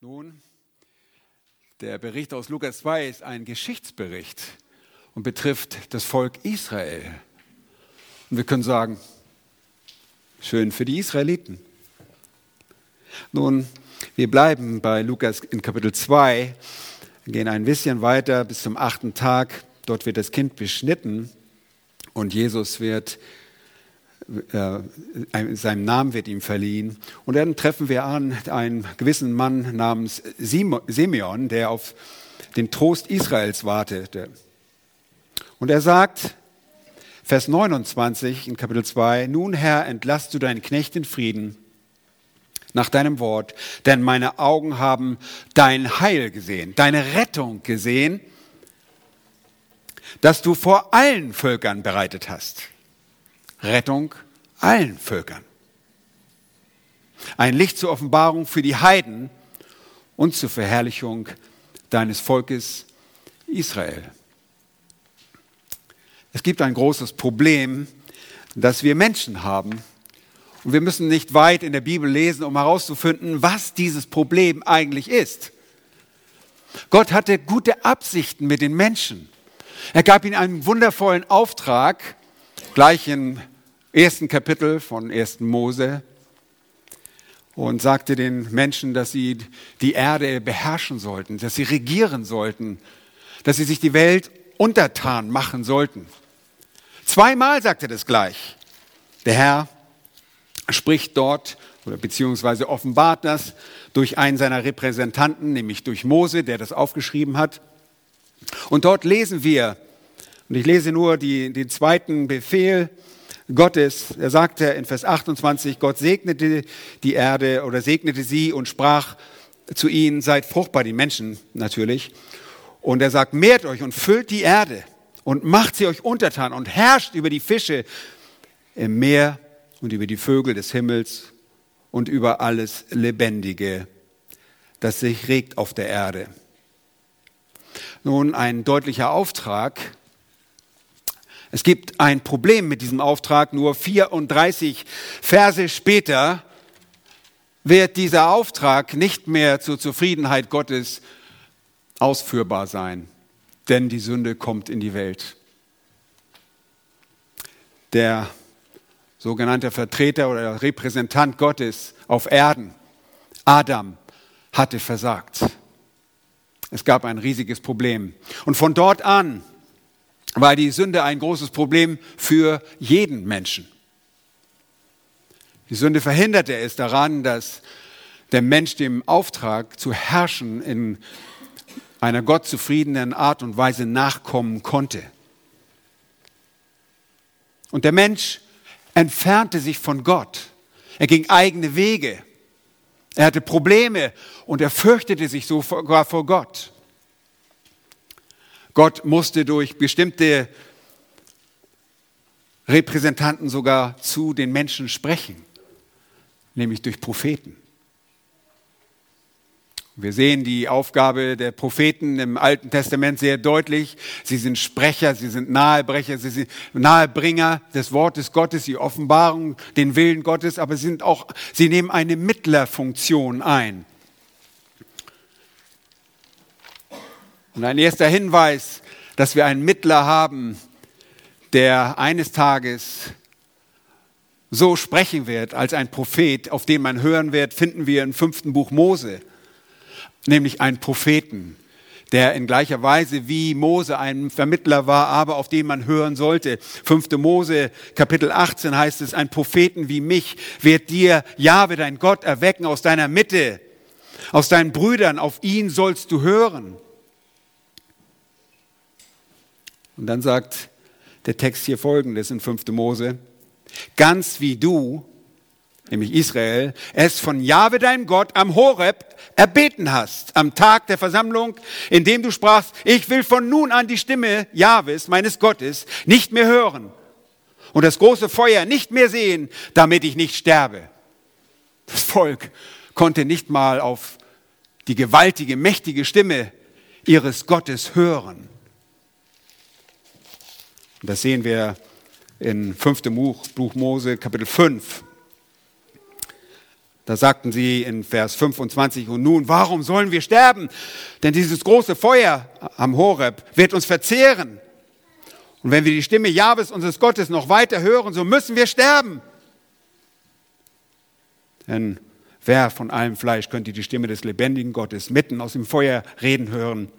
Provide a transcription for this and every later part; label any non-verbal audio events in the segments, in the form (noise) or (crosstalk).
Nun, der Bericht aus Lukas 2 ist ein Geschichtsbericht und betrifft das Volk Israel. Und wir können sagen, schön für die Israeliten. Nun, wir bleiben bei Lukas in Kapitel 2, gehen ein bisschen weiter bis zum achten Tag. Dort wird das Kind beschnitten und Jesus wird äh, seinem Namen wird ihm verliehen. Und dann treffen wir an einen gewissen Mann namens Simeon, der auf den Trost Israels wartete. Und er sagt, Vers 29 in Kapitel 2, Nun Herr, entlass du deinen Knecht in Frieden nach deinem Wort, denn meine Augen haben dein Heil gesehen, deine Rettung gesehen, das du vor allen Völkern bereitet hast Rettung allen Völkern. Ein Licht zur Offenbarung für die Heiden und zur Verherrlichung deines Volkes Israel. Es gibt ein großes Problem, das wir Menschen haben. Und wir müssen nicht weit in der Bibel lesen, um herauszufinden, was dieses Problem eigentlich ist. Gott hatte gute Absichten mit den Menschen. Er gab ihnen einen wundervollen Auftrag, gleich im ersten Kapitel von 1. Mose und sagte den Menschen, dass sie die Erde beherrschen sollten, dass sie regieren sollten, dass sie sich die Welt untertan machen sollten. Zweimal sagt er das gleich. Der Herr spricht dort oder beziehungsweise offenbart das durch einen seiner Repräsentanten, nämlich durch Mose, der das aufgeschrieben hat. Und dort lesen wir, und ich lese nur die, den zweiten Befehl Gottes. Er sagte in Vers 28, Gott segnete die Erde oder segnete sie und sprach zu ihnen, seid fruchtbar, die Menschen natürlich. Und er sagt, mehrt euch und füllt die Erde und macht sie euch untertan und herrscht über die Fische im Meer und über die Vögel des Himmels und über alles Lebendige, das sich regt auf der Erde. Nun ein deutlicher Auftrag, es gibt ein Problem mit diesem Auftrag. Nur 34 Verse später wird dieser Auftrag nicht mehr zur Zufriedenheit Gottes ausführbar sein, denn die Sünde kommt in die Welt. Der sogenannte Vertreter oder Repräsentant Gottes auf Erden, Adam, hatte versagt. Es gab ein riesiges Problem. Und von dort an war die Sünde ein großes Problem für jeden Menschen. Die Sünde verhinderte es daran, dass der Mensch dem Auftrag zu herrschen in einer gottzufriedenen Art und Weise nachkommen konnte. Und der Mensch entfernte sich von Gott. Er ging eigene Wege. Er hatte Probleme und er fürchtete sich sogar vor Gott. Gott musste durch bestimmte Repräsentanten sogar zu den Menschen sprechen, nämlich durch Propheten. Wir sehen die Aufgabe der Propheten im Alten Testament sehr deutlich. Sie sind Sprecher, sie sind Nahebrecher, sie sind Nahebringer des Wortes Gottes, die Offenbarung, den Willen Gottes, aber sie sind auch, sie nehmen eine Mittlerfunktion ein. Und ein erster Hinweis, dass wir einen Mittler haben, der eines Tages so sprechen wird als ein Prophet, auf den man hören wird, finden wir im fünften Buch Mose, nämlich einen Propheten, der in gleicher Weise wie Mose ein Vermittler war, aber auf den man hören sollte. Fünfte Mose, Kapitel 18 heißt es, ein Propheten wie mich wird dir, Jahwe, dein Gott, erwecken aus deiner Mitte, aus deinen Brüdern, auf ihn sollst du hören. Und dann sagt der Text hier folgendes in 5. Mose. Ganz wie du, nämlich Israel, es von Jahwe deinem Gott am Horeb erbeten hast, am Tag der Versammlung, in dem du sprachst, ich will von nun an die Stimme Jahwes, meines Gottes, nicht mehr hören und das große Feuer nicht mehr sehen, damit ich nicht sterbe. Das Volk konnte nicht mal auf die gewaltige, mächtige Stimme ihres Gottes hören. Das sehen wir in 5. Buch, Buch Mose, Kapitel 5. Da sagten sie in Vers 25, und nun, warum sollen wir sterben? Denn dieses große Feuer am Horeb wird uns verzehren. Und wenn wir die Stimme Jahwes, unseres Gottes, noch weiter hören, so müssen wir sterben. Denn wer von allem Fleisch könnte die Stimme des lebendigen Gottes mitten aus dem Feuer reden hören,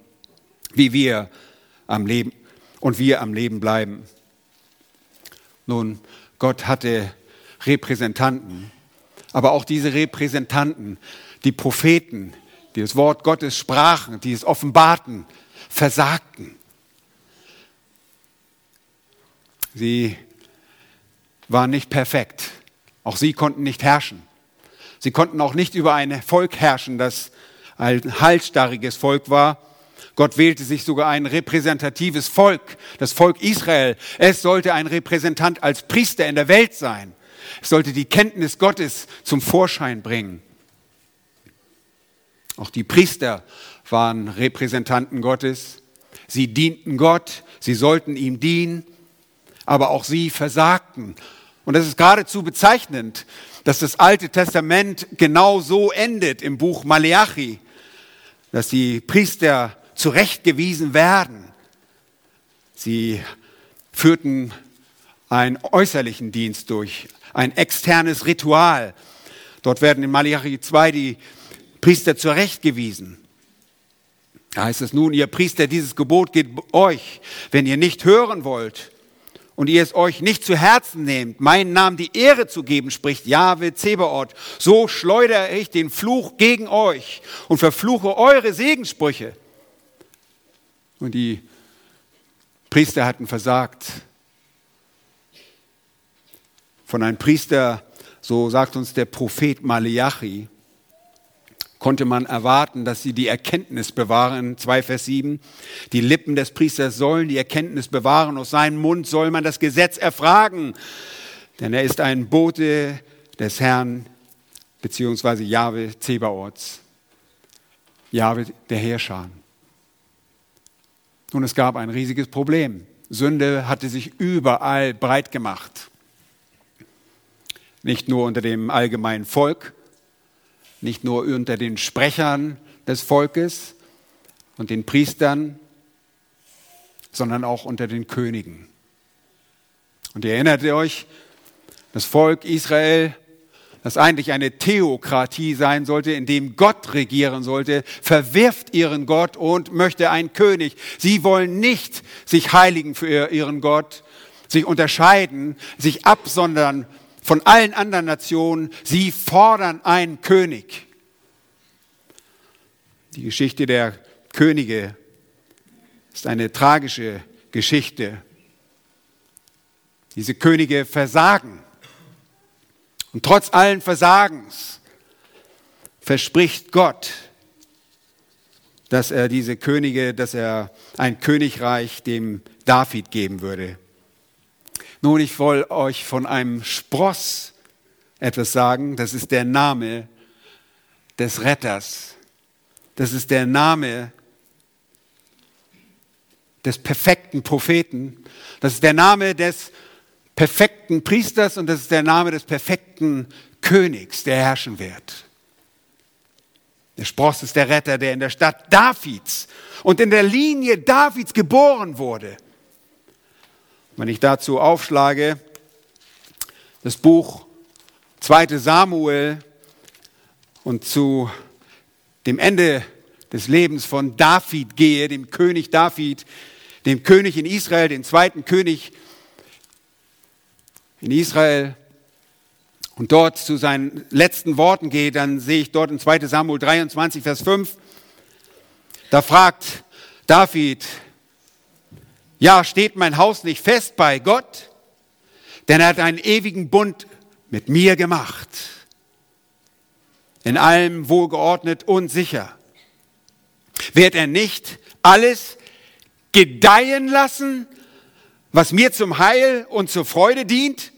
wie wir am Leben und wir am Leben bleiben? Nun, Gott hatte Repräsentanten, aber auch diese Repräsentanten, die Propheten, die das Wort Gottes sprachen, die es offenbarten, versagten. Sie waren nicht perfekt. Auch sie konnten nicht herrschen. Sie konnten auch nicht über ein Volk herrschen, das ein halsstarriges Volk war. Gott wählte sich sogar ein repräsentatives Volk, das Volk Israel. Es sollte ein Repräsentant als Priester in der Welt sein. Es sollte die Kenntnis Gottes zum Vorschein bringen. Auch die Priester waren Repräsentanten Gottes. Sie dienten Gott, sie sollten ihm dienen aber auch sie versagten. Und es ist geradezu bezeichnend, dass das Alte Testament genau so endet im Buch Maleachi, dass die Priester zurechtgewiesen werden. Sie führten einen äußerlichen Dienst durch, ein externes Ritual. Dort werden in Malachi 2 die Priester zurechtgewiesen. Da heißt es nun, ihr Priester, dieses Gebot geht euch, wenn ihr nicht hören wollt und ihr es euch nicht zu Herzen nehmt, meinen Namen die Ehre zu geben, spricht Jahwe Zebaoth, so schleudere ich den Fluch gegen euch und verfluche eure Segenssprüche. Und die Priester hatten versagt. Von einem Priester, so sagt uns der Prophet Maleachi, konnte man erwarten, dass sie die Erkenntnis bewahren. 2 Vers 7. Die Lippen des Priesters sollen die Erkenntnis bewahren. Aus seinem Mund soll man das Gesetz erfragen. Denn er ist ein Bote des Herrn, beziehungsweise Jahwe Zebaots. Jahwe der Herrscher. Und es gab ein riesiges Problem. Sünde hatte sich überall breit gemacht. Nicht nur unter dem allgemeinen Volk, nicht nur unter den Sprechern des Volkes und den Priestern, sondern auch unter den Königen. Und ihr erinnert euch, das Volk Israel, das eigentlich eine Theokratie sein sollte, in dem Gott regieren sollte, verwirft ihren Gott und möchte einen König. Sie wollen nicht sich heiligen für ihren Gott, sich unterscheiden, sich absondern von allen anderen Nationen, sie fordern einen König. Die Geschichte der Könige ist eine tragische Geschichte. Diese Könige versagen. Und trotz allen Versagens verspricht Gott, dass er diese Könige, dass er ein Königreich dem David geben würde. Nun, ich will euch von einem Spross etwas sagen. Das ist der Name des Retters. Das ist der Name des perfekten Propheten. Das ist der Name des perfekten Priesters und das ist der Name des perfekten Königs, der herrschen wird. Der Spross ist der Retter, der in der Stadt Davids und in der Linie Davids geboren wurde. Wenn ich dazu aufschlage, das Buch 2 Samuel und zu dem Ende des Lebens von David gehe, dem König David, dem König in Israel, den zweiten König in Israel, und dort zu seinen letzten Worten gehe, dann sehe ich dort in 2 Samuel 23, Vers 5, da fragt David, ja, steht mein Haus nicht fest bei Gott? Denn er hat einen ewigen Bund mit mir gemacht. In allem wohlgeordnet und sicher. Wird er nicht alles gedeihen lassen, was mir zum Heil und zur Freude dient?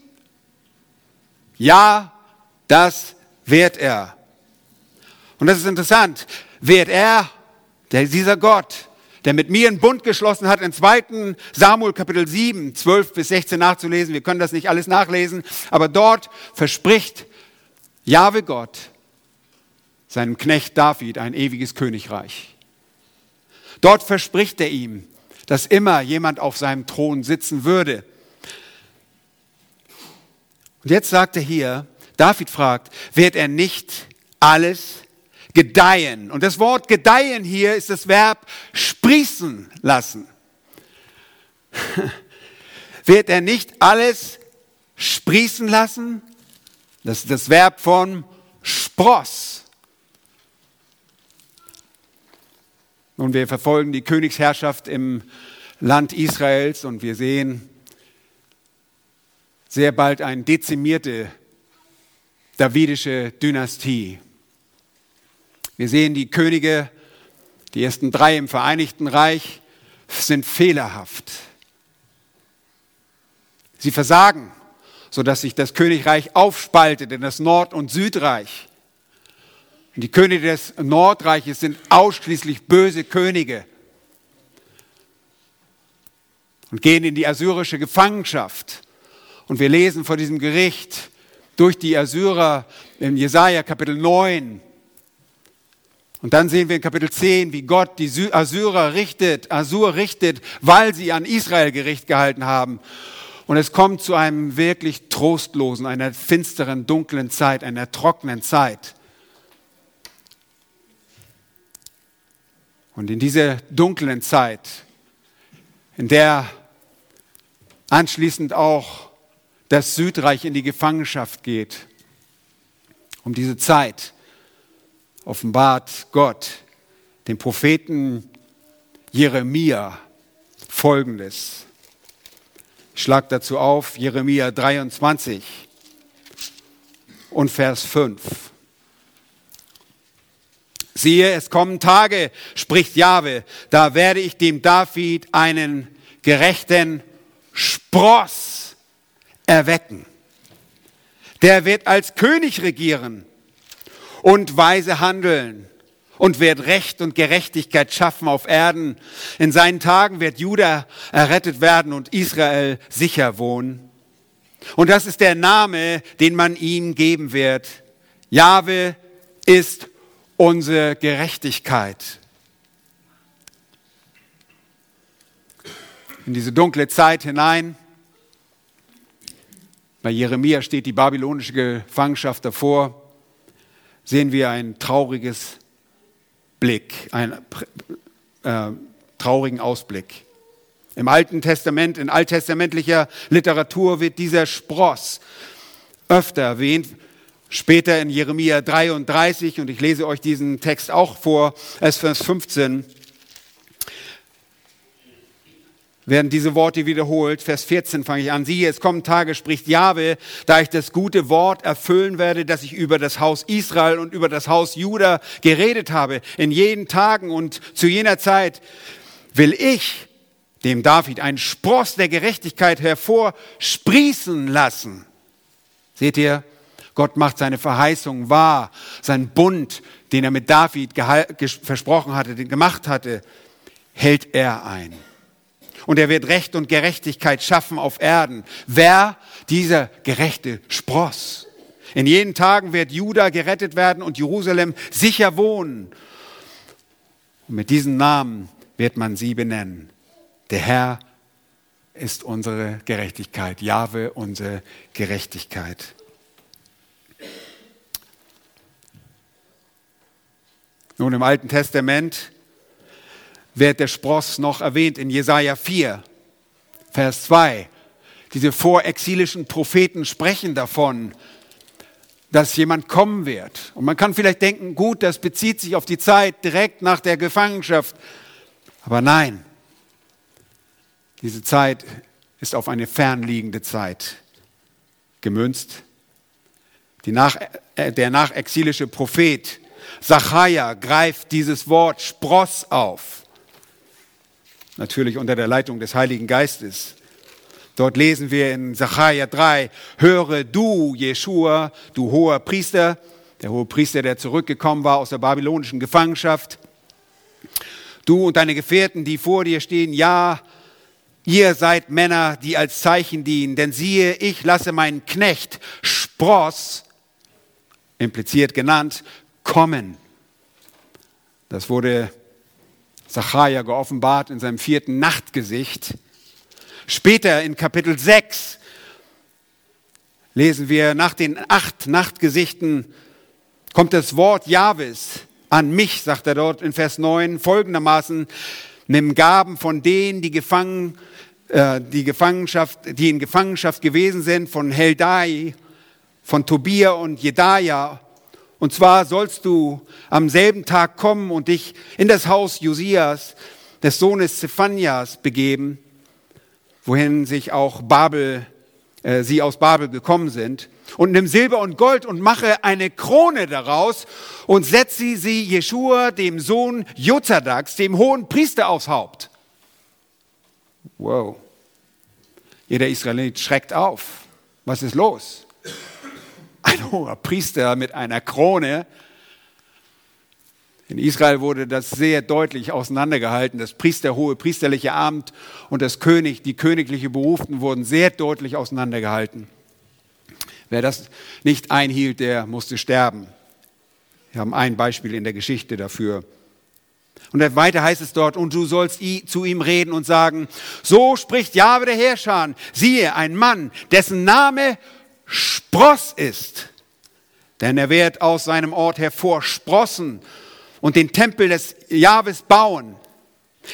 Ja, das wird er. Und das ist interessant. Wird er, der, dieser Gott, der mit mir einen Bund geschlossen hat, in 2. Samuel Kapitel 7, 12 bis 16 nachzulesen. Wir können das nicht alles nachlesen, aber dort verspricht Jahwe Gott, seinem Knecht David ein ewiges Königreich. Dort verspricht er ihm, dass immer jemand auf seinem Thron sitzen würde. Und jetzt sagt er hier, David fragt, wird er nicht alles gedeihen? Und das Wort gedeihen hier ist das Verb sprießen lassen. (laughs) wird er nicht alles sprießen lassen? Das ist das Verb von Spross. Nun, wir verfolgen die Königsherrschaft im Land Israels und wir sehen sehr bald eine dezimierte davidische Dynastie. Wir sehen die Könige, die ersten drei im Vereinigten Reich, sind fehlerhaft. Sie versagen, sodass sich das Königreich aufspaltet in das Nord- und Südreich. Die Könige des Nordreiches sind ausschließlich böse Könige und gehen in die assyrische Gefangenschaft. Und wir lesen vor diesem Gericht durch die Assyrer in Jesaja Kapitel 9. Und dann sehen wir in Kapitel 10, wie Gott die Assyrer richtet, Assur richtet, weil sie an Israel Gericht gehalten haben. Und es kommt zu einem wirklich trostlosen, einer finsteren, dunklen Zeit, einer trockenen Zeit. Und in dieser dunklen Zeit, in der anschließend auch das Südreich in die Gefangenschaft geht, um diese Zeit offenbart Gott dem Propheten Jeremia Folgendes. Ich schlage dazu auf Jeremia 23 und Vers 5. Siehe, es kommen Tage, spricht Jahwe, da werde ich dem David einen gerechten Spross erwecken. Der wird als König regieren und weise handeln und wird Recht und Gerechtigkeit schaffen auf Erden. In seinen Tagen wird Juda errettet werden und Israel sicher wohnen. Und das ist der Name, den man ihm geben wird. Jahwe ist unsere Gerechtigkeit. In diese dunkle Zeit hinein. Bei Jeremia steht die babylonische Gefangenschaft davor. Sehen wir ein trauriges Blick, einen äh, traurigen Ausblick. Im Alten Testament, in alttestamentlicher Literatur wird dieser Spross öfter erwähnt. Später in Jeremia 33, und ich lese euch diesen Text auch vor, es Vers 15 werden diese Worte wiederholt. Vers 14 fange ich an. Siehe, es kommen Tage, spricht Jahwe, da ich das gute Wort erfüllen werde, das ich über das Haus Israel und über das Haus Juda geredet habe. In jenen Tagen und zu jener Zeit will ich dem David einen Spross der Gerechtigkeit hervorsprießen lassen. Seht ihr, Gott macht seine Verheißung wahr, sein Bund, den er mit David versprochen hatte, den gemacht hatte, hält er ein und er wird Recht und Gerechtigkeit schaffen auf Erden. Wer dieser gerechte Spross? In jenen Tagen wird Juda gerettet werden und Jerusalem sicher wohnen. Und mit diesem Namen wird man sie benennen. Der Herr ist unsere Gerechtigkeit, Jahwe unsere Gerechtigkeit. Nun im Alten Testament wird der Spross noch erwähnt in Jesaja 4, Vers 2. Diese vorexilischen Propheten sprechen davon, dass jemand kommen wird. Und man kann vielleicht denken, gut, das bezieht sich auf die Zeit direkt nach der Gefangenschaft. Aber nein, diese Zeit ist auf eine fernliegende Zeit gemünzt. Nach, äh, der nachexilische Prophet Zachariah greift dieses Wort Spross auf. Natürlich unter der Leitung des Heiligen Geistes. Dort lesen wir in Sacharja 3, höre du, Jeschua, du hoher Priester, der hohe Priester, der zurückgekommen war aus der babylonischen Gefangenschaft, du und deine Gefährten, die vor dir stehen, ja, ihr seid Männer, die als Zeichen dienen, denn siehe, ich lasse meinen Knecht Spross, impliziert genannt, kommen Das wurde Zachariah geoffenbart in seinem vierten Nachtgesicht. Später in Kapitel 6 lesen wir, nach den acht Nachtgesichten kommt das Wort Jahwes an mich, sagt er dort in Vers 9, folgendermaßen, nimm Gaben von denen, die gefangen, äh, die Gefangenschaft, die in Gefangenschaft gewesen sind, von Heldai, von Tobia und Jedaja. Und zwar sollst du am selben Tag kommen und dich in das Haus Josias, des Sohnes Zephanias, begeben, wohin sich auch Babel, äh, sie aus Babel gekommen sind und nimm Silber und Gold und mache eine Krone daraus und setze sie Jeschua, dem Sohn Jozadaks, dem hohen Priester, aufs Haupt. Wow. Jeder Israelit schreckt auf. Was ist los? Ein hoher Priester mit einer Krone. In Israel wurde das sehr deutlich auseinandergehalten. Das Priester, hohe priesterliche Amt und das König, die königliche Beruften wurden sehr deutlich auseinandergehalten. Wer das nicht einhielt, der musste sterben. Wir haben ein Beispiel in der Geschichte dafür. Und weiter heißt es dort, und du sollst zu ihm reden und sagen, so spricht Jahwe der Herrscher, siehe, ein Mann, dessen Name Spross ist. Denn er wird aus seinem Ort hervorsprossen und den Tempel des Jahwes bauen.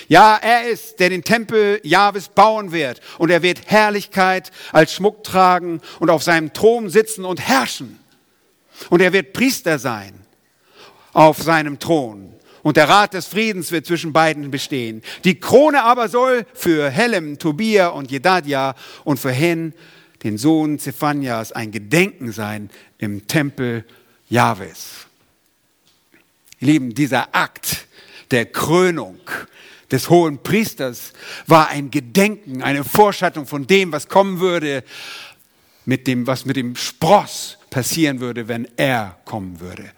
Ja, er ist, der den Tempel Jahwes bauen wird. Und er wird Herrlichkeit als Schmuck tragen und auf seinem Thron sitzen und herrschen. Und er wird Priester sein auf seinem Thron. Und der Rat des Friedens wird zwischen beiden bestehen. Die Krone aber soll für Helem, Tobia und Jedadja und für Hen, den Sohn Zephanias, ein Gedenken sein im Tempel Jahwes. Lieben, dieser Akt der Krönung, des hohen Priesters war ein Gedenken, eine Vorschattung von dem, was kommen würde, mit dem, was mit dem Spross passieren würde, wenn er kommen würde.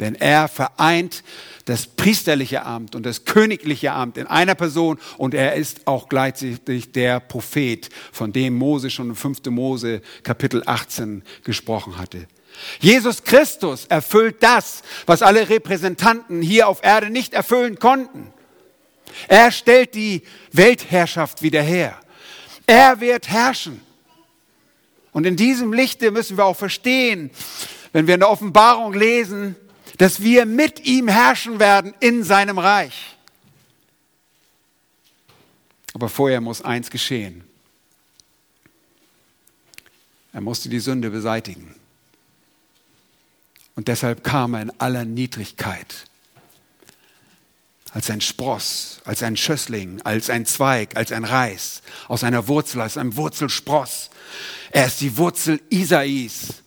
Denn er vereint das priesterliche Amt und das königliche Amt in einer Person und er ist auch gleichzeitig der Prophet, von dem Mose schon in 5. Mose Kapitel 18 gesprochen hatte. Jesus Christus erfüllt das, was alle Repräsentanten hier auf Erde nicht erfüllen konnten. Er stellt die Weltherrschaft wieder her. Er wird herrschen. Und in diesem Lichte müssen wir auch verstehen, wenn wir in der Offenbarung lesen, dass wir mit ihm herrschen werden in seinem Reich. Aber vorher muss eins geschehen. Er musste die Sünde beseitigen. Und deshalb kam er in aller Niedrigkeit als ein Spross, als ein Schössling, als ein Zweig, als ein Reis, aus einer Wurzel, aus einem Wurzelspross. Er ist die Wurzel Isais.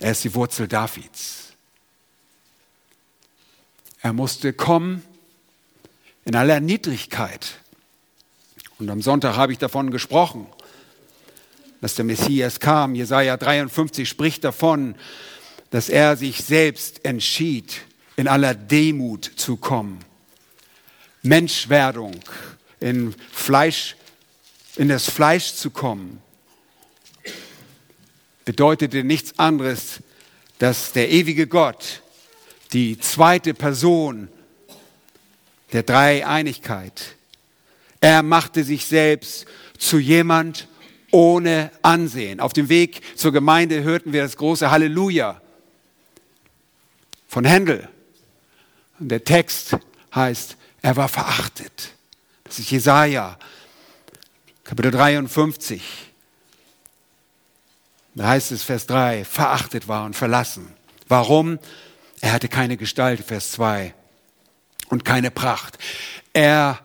Er ist die Wurzel Davids. Er musste kommen in aller Niedrigkeit. Und am Sonntag habe ich davon gesprochen, dass der Messias kam. Jesaja 53 spricht davon, dass er sich selbst entschied, in aller Demut zu kommen. Menschwerdung, in Fleisch, in das Fleisch zu kommen, bedeutete nichts anderes, dass der ewige Gott, die zweite Person der Dreieinigkeit, er machte sich selbst zu jemand ohne Ansehen. Auf dem Weg zur Gemeinde hörten wir das große Halleluja von Händel. Und der Text heißt, er war verachtet. Das ist Jesaja, Kapitel 53. Da heißt es, Vers 3, verachtet war und verlassen. Warum? Er hatte keine Gestalt, Vers 2, und keine Pracht. Er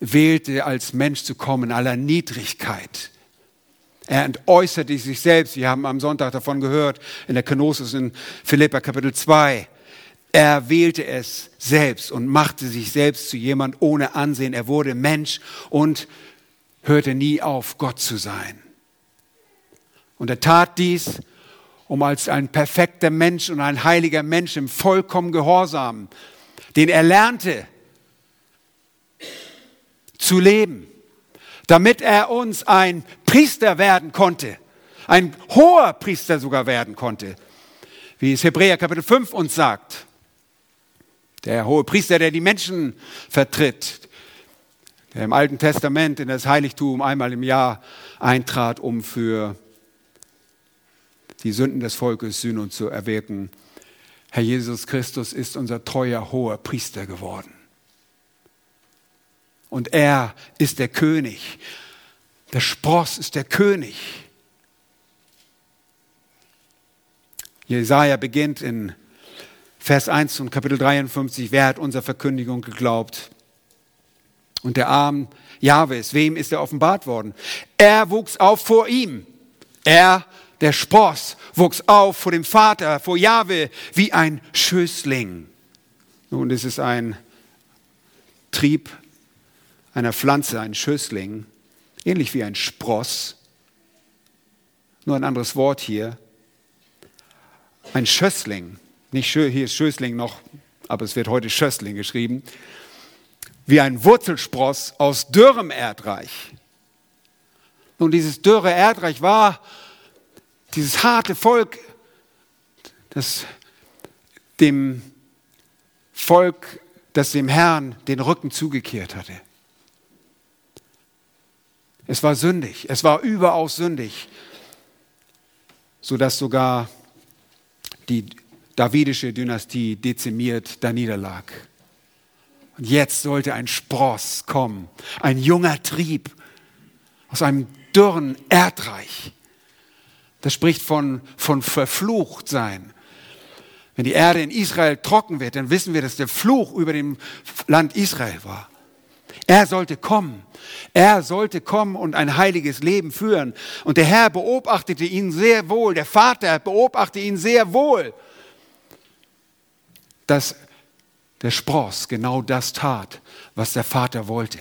wählte als Mensch zu kommen, aller Niedrigkeit. Er entäußerte sich selbst. Wir haben am Sonntag davon gehört, in der Kenosis in Philippa Kapitel 2. Er wählte es selbst und machte sich selbst zu jemand ohne Ansehen. Er wurde Mensch und hörte nie auf, Gott zu sein. Und er tat dies, um als ein perfekter Mensch und ein heiliger Mensch im vollkommen Gehorsam, den er lernte, zu leben, damit er uns ein Priester werden konnte, ein hoher Priester sogar werden konnte, wie es Hebräer Kapitel 5 uns sagt. Der hohe Priester, der die Menschen vertritt, der im Alten Testament in das Heiligtum einmal im Jahr eintrat, um für die Sünden des Volkes Sühne zu erwirken. Herr Jesus Christus ist unser treuer hoher Priester geworden. Und er ist der König. Der Spross ist der König. Jesaja beginnt in Vers 1 und Kapitel 53. Wer hat unserer Verkündigung geglaubt? Und der Arm Jahwes, wem ist er offenbart worden? Er wuchs auf vor ihm. Er, der Spross, wuchs auf vor dem Vater, vor Jahwe, wie ein Schößling. Nun, es ist ein Trieb einer Pflanze, ein Schößling, ähnlich wie ein Spross. Nur ein anderes Wort hier. Ein Schössling, nicht hier ist Schößling noch, aber es wird heute Schössling geschrieben wie ein Wurzelspross aus dürrem Erdreich. Nun, dieses dürre Erdreich war dieses harte Volk, das dem Volk, das dem Herrn den Rücken zugekehrt hatte. Es war sündig, es war überaus sündig, sodass sogar die davidische Dynastie dezimiert da niederlag. Und jetzt sollte ein Spross kommen, ein junger Trieb aus einem dürren Erdreich. Das spricht von, von verflucht sein. Wenn die Erde in Israel trocken wird, dann wissen wir, dass der Fluch über dem Land Israel war. Er sollte kommen. Er sollte kommen und ein heiliges Leben führen. Und der Herr beobachtete ihn sehr wohl. Der Vater beobachtete ihn sehr wohl, dass der Spross genau das tat, was der Vater wollte.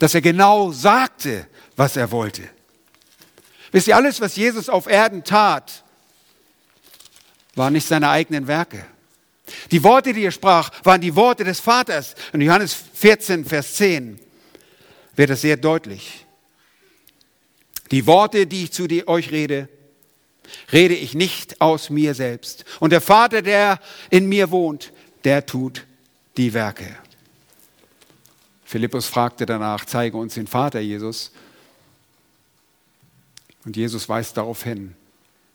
Dass er genau sagte, was er wollte. Wisst ihr, alles, was Jesus auf Erden tat, waren nicht seine eigenen Werke. Die Worte, die er sprach, waren die Worte des Vaters. In Johannes 14, Vers 10 wird das sehr deutlich. Die Worte, die ich zu euch rede, rede ich nicht aus mir selbst. Und der Vater, der in mir wohnt, der tut die Werke. Philippus fragte danach, zeige uns den Vater Jesus. Und Jesus weist darauf hin,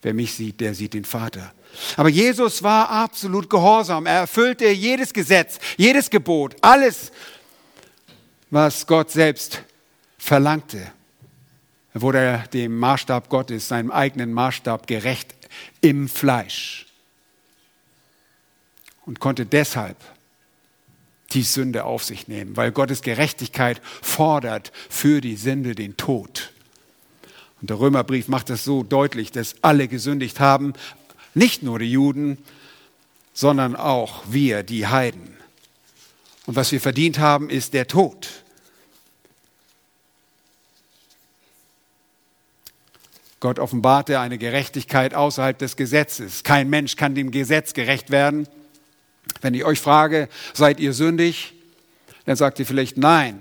wer mich sieht, der sieht den Vater. Aber Jesus war absolut gehorsam. Er erfüllte jedes Gesetz, jedes Gebot, alles, was Gott selbst verlangte. Er wurde dem Maßstab Gottes, seinem eigenen Maßstab gerecht im Fleisch und konnte deshalb die Sünde auf sich nehmen, weil Gottes Gerechtigkeit fordert für die Sünde den Tod. Und der Römerbrief macht das so deutlich, dass alle gesündigt haben, nicht nur die Juden, sondern auch wir, die Heiden. Und was wir verdient haben, ist der Tod. Gott offenbarte eine Gerechtigkeit außerhalb des Gesetzes. Kein Mensch kann dem Gesetz gerecht werden. Wenn ich euch frage, seid ihr sündig? Dann sagt ihr vielleicht nein.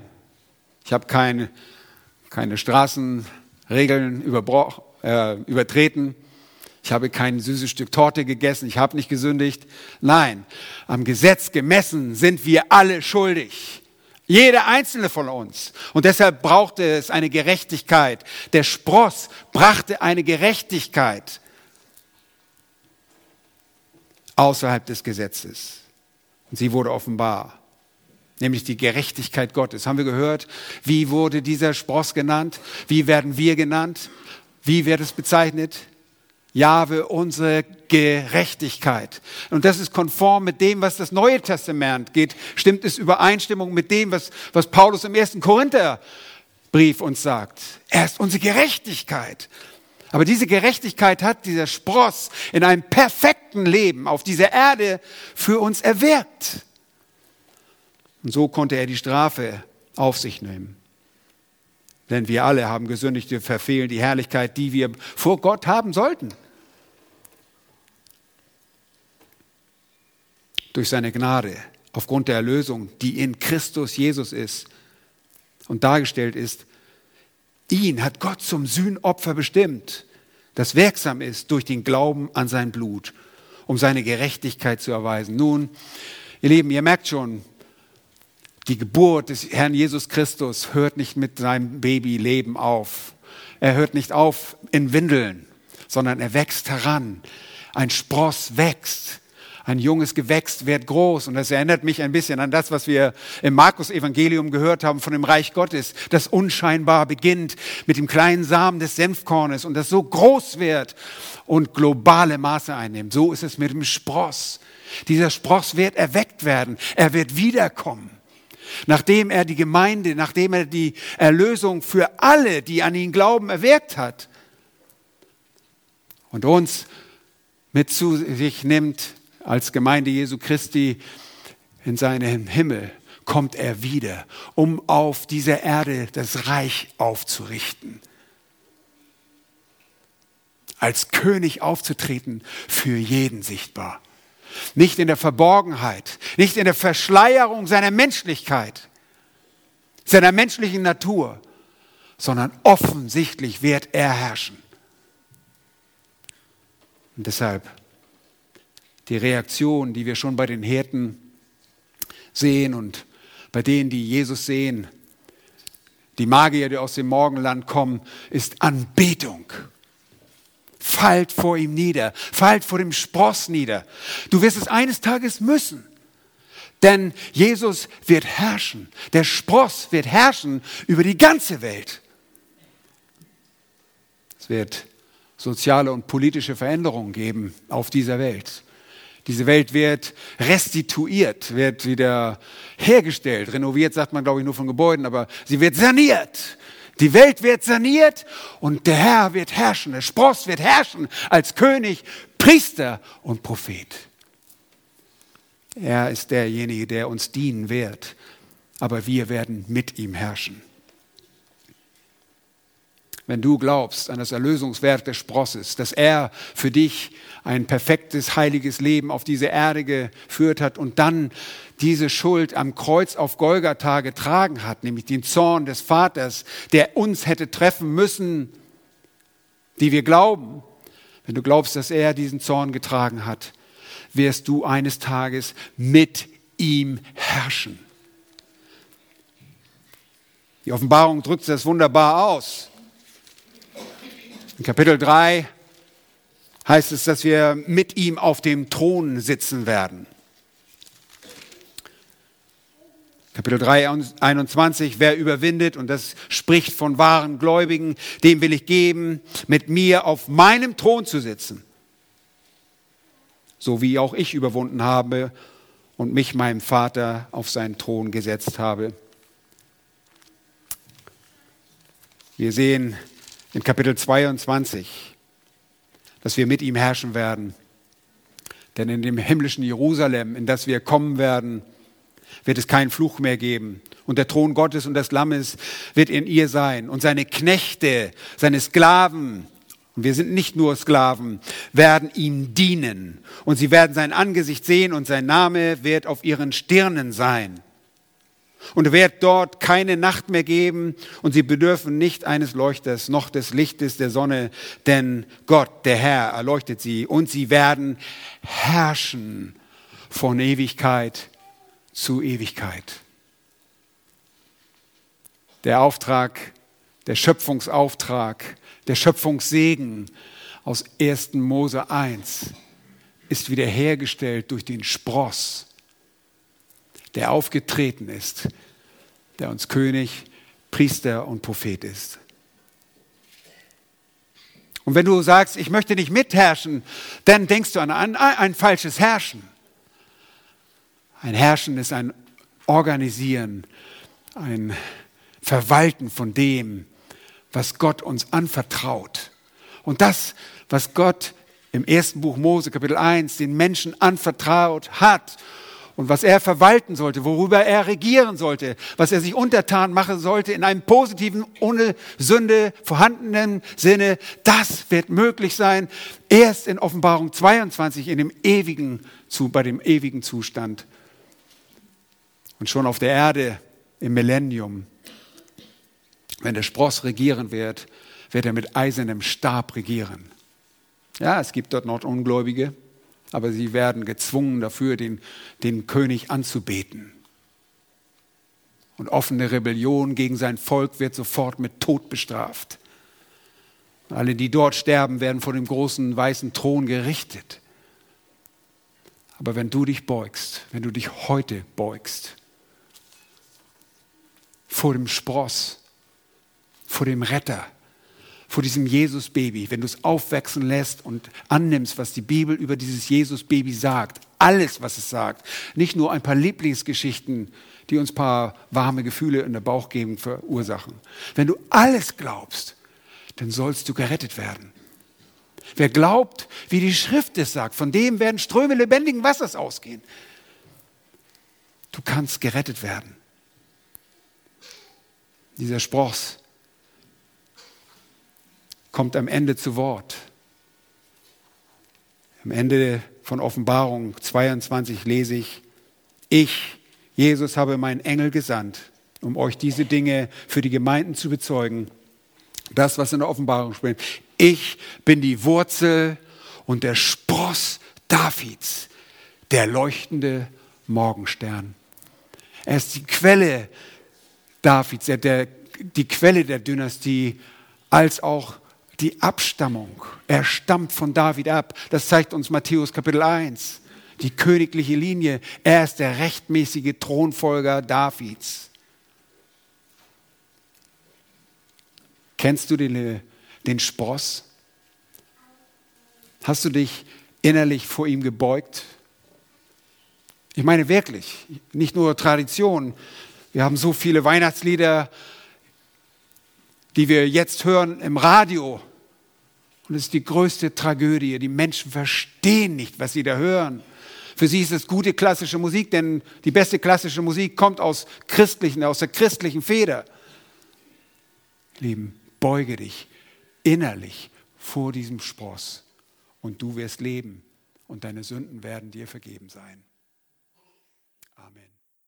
Ich habe keine, keine Straßenregeln äh, übertreten. Ich habe kein süßes Stück Torte gegessen. Ich habe nicht gesündigt. Nein, am Gesetz gemessen sind wir alle schuldig. Jeder einzelne von uns. Und deshalb brauchte es eine Gerechtigkeit. Der Spross brachte eine Gerechtigkeit außerhalb des Gesetzes. Und sie wurde offenbar, nämlich die Gerechtigkeit Gottes. Haben wir gehört? Wie wurde dieser Spross genannt? Wie werden wir genannt? Wie wird es bezeichnet? Jahwe, unsere Gerechtigkeit. Und das ist konform mit dem, was das Neue Testament geht. Stimmt es Übereinstimmung mit dem, was, was Paulus im ersten Korintherbrief uns sagt. Er ist unsere Gerechtigkeit. Aber diese Gerechtigkeit hat dieser Spross in einem perfekten Leben auf dieser Erde für uns erwirkt. Und so konnte er die Strafe auf sich nehmen. Denn wir alle haben gesündigt, wir verfehlen die Herrlichkeit, die wir vor Gott haben sollten. Durch seine Gnade, aufgrund der Erlösung, die in Christus Jesus ist und dargestellt ist, Ihn hat Gott zum Sühnopfer bestimmt, das wirksam ist durch den Glauben an sein Blut, um seine Gerechtigkeit zu erweisen. Nun, Ihr Lieben, ihr merkt schon, die Geburt des Herrn Jesus Christus hört nicht mit seinem Babyleben auf. Er hört nicht auf in Windeln, sondern er wächst heran. Ein Spross wächst. Ein junges Gewächs wird groß. Und das erinnert mich ein bisschen an das, was wir im Markus-Evangelium gehört haben von dem Reich Gottes, das unscheinbar beginnt mit dem kleinen Samen des Senfkornes und das so groß wird und globale Maße einnimmt. So ist es mit dem Spross. Dieser Spross wird erweckt werden. Er wird wiederkommen. Nachdem er die Gemeinde, nachdem er die Erlösung für alle, die an ihn glauben, erwirkt hat und uns mit zu sich nimmt als Gemeinde Jesu Christi in seinen Himmel, kommt er wieder, um auf dieser Erde das Reich aufzurichten. Als König aufzutreten, für jeden sichtbar. Nicht in der Verborgenheit, nicht in der Verschleierung seiner Menschlichkeit, seiner menschlichen Natur, sondern offensichtlich wird er herrschen. Und deshalb die Reaktion, die wir schon bei den Hirten sehen und bei denen, die Jesus sehen, die Magier, die aus dem Morgenland kommen, ist Anbetung. Fallt vor ihm nieder, fallt vor dem Spross nieder. Du wirst es eines Tages müssen. Denn Jesus wird herrschen. Der Spross wird herrschen über die ganze Welt. Es wird soziale und politische Veränderungen geben auf dieser Welt. Diese Welt wird restituiert, wird wieder hergestellt. Renoviert sagt man, glaube ich, nur von Gebäuden, aber sie wird saniert. Die Welt wird saniert und der Herr wird herrschen, der Spross wird herrschen als König, Priester und Prophet. Er ist derjenige, der uns dienen wird, aber wir werden mit ihm herrschen wenn du glaubst an das Erlösungswerk des Sprosses, dass er für dich ein perfektes, heiliges Leben auf diese Erde geführt hat und dann diese Schuld am Kreuz auf Golgatha getragen hat, nämlich den Zorn des Vaters, der uns hätte treffen müssen, die wir glauben. Wenn du glaubst, dass er diesen Zorn getragen hat, wirst du eines Tages mit ihm herrschen. Die Offenbarung drückt das wunderbar aus. In Kapitel 3 heißt es, dass wir mit ihm auf dem Thron sitzen werden. Kapitel 3, 21, wer überwindet, und das spricht von wahren Gläubigen, dem will ich geben, mit mir auf meinem Thron zu sitzen, so wie auch ich überwunden habe und mich meinem Vater auf seinen Thron gesetzt habe. Wir sehen in Kapitel 22, dass wir mit ihm herrschen werden. Denn in dem himmlischen Jerusalem, in das wir kommen werden, wird es keinen Fluch mehr geben. Und der Thron Gottes und des Lammes wird in ihr sein. Und seine Knechte, seine Sklaven, und wir sind nicht nur Sklaven, werden ihm dienen. Und sie werden sein Angesicht sehen und sein Name wird auf ihren Stirnen sein. Und wird dort keine Nacht mehr geben und sie bedürfen nicht eines Leuchters noch des Lichtes der Sonne, denn Gott, der Herr, erleuchtet sie und sie werden herrschen von Ewigkeit zu Ewigkeit. Der Auftrag, der Schöpfungsauftrag, der Schöpfungssegen aus 1. Mose 1 ist wiederhergestellt durch den Spross der aufgetreten ist, der uns König, Priester und Prophet ist. Und wenn du sagst, ich möchte nicht mitherrschen, dann denkst du an ein, ein falsches Herrschen. Ein Herrschen ist ein Organisieren, ein Verwalten von dem, was Gott uns anvertraut. Und das, was Gott im ersten Buch Mose, Kapitel 1, den Menschen anvertraut hat und was er verwalten sollte, worüber er regieren sollte, was er sich untertan machen sollte in einem positiven, ohne Sünde vorhandenen Sinne, das wird möglich sein erst in Offenbarung 22 in dem ewigen, bei dem ewigen Zustand. Und schon auf der Erde im Millennium, wenn der Spross regieren wird, wird er mit eisernem Stab regieren. Ja, es gibt dort noch Ungläubige, aber sie werden gezwungen dafür, den, den König anzubeten. Und offene Rebellion gegen sein Volk wird sofort mit Tod bestraft. Alle, die dort sterben, werden vor dem großen weißen Thron gerichtet. Aber wenn du dich beugst, wenn du dich heute beugst, vor dem Spross, vor dem Retter, vor diesem Jesus-Baby, wenn du es aufwachsen lässt und annimmst, was die Bibel über dieses Jesus-Baby sagt, alles, was es sagt, nicht nur ein paar Lieblingsgeschichten, die uns ein paar warme Gefühle in der Bauchgegend verursachen. Wenn du alles glaubst, dann sollst du gerettet werden. Wer glaubt, wie die Schrift es sagt, von dem werden Ströme lebendigen Wassers ausgehen. Du kannst gerettet werden. Dieser Spross kommt am Ende zu Wort. Am Ende von Offenbarung 22 lese ich, ich, Jesus, habe meinen Engel gesandt, um euch diese Dinge für die Gemeinden zu bezeugen. Das, was in der Offenbarung spricht. Ich bin die Wurzel und der Spross Davids, der leuchtende Morgenstern. Er ist die Quelle Davids, der, die Quelle der Dynastie, als auch die Abstammung. Er stammt von David ab. Das zeigt uns Matthäus Kapitel 1. Die königliche Linie. Er ist der rechtmäßige Thronfolger Davids. Kennst du den, den Spross? Hast du dich innerlich vor ihm gebeugt? Ich meine wirklich, nicht nur Tradition. Wir haben so viele Weihnachtslieder, die wir jetzt hören im Radio. Und es ist die größte Tragödie. Die Menschen verstehen nicht, was sie da hören. Für sie ist es gute klassische Musik, denn die beste klassische Musik kommt aus christlichen, aus der christlichen Feder. Lieben, beuge dich innerlich vor diesem Spross und du wirst leben und deine Sünden werden dir vergeben sein.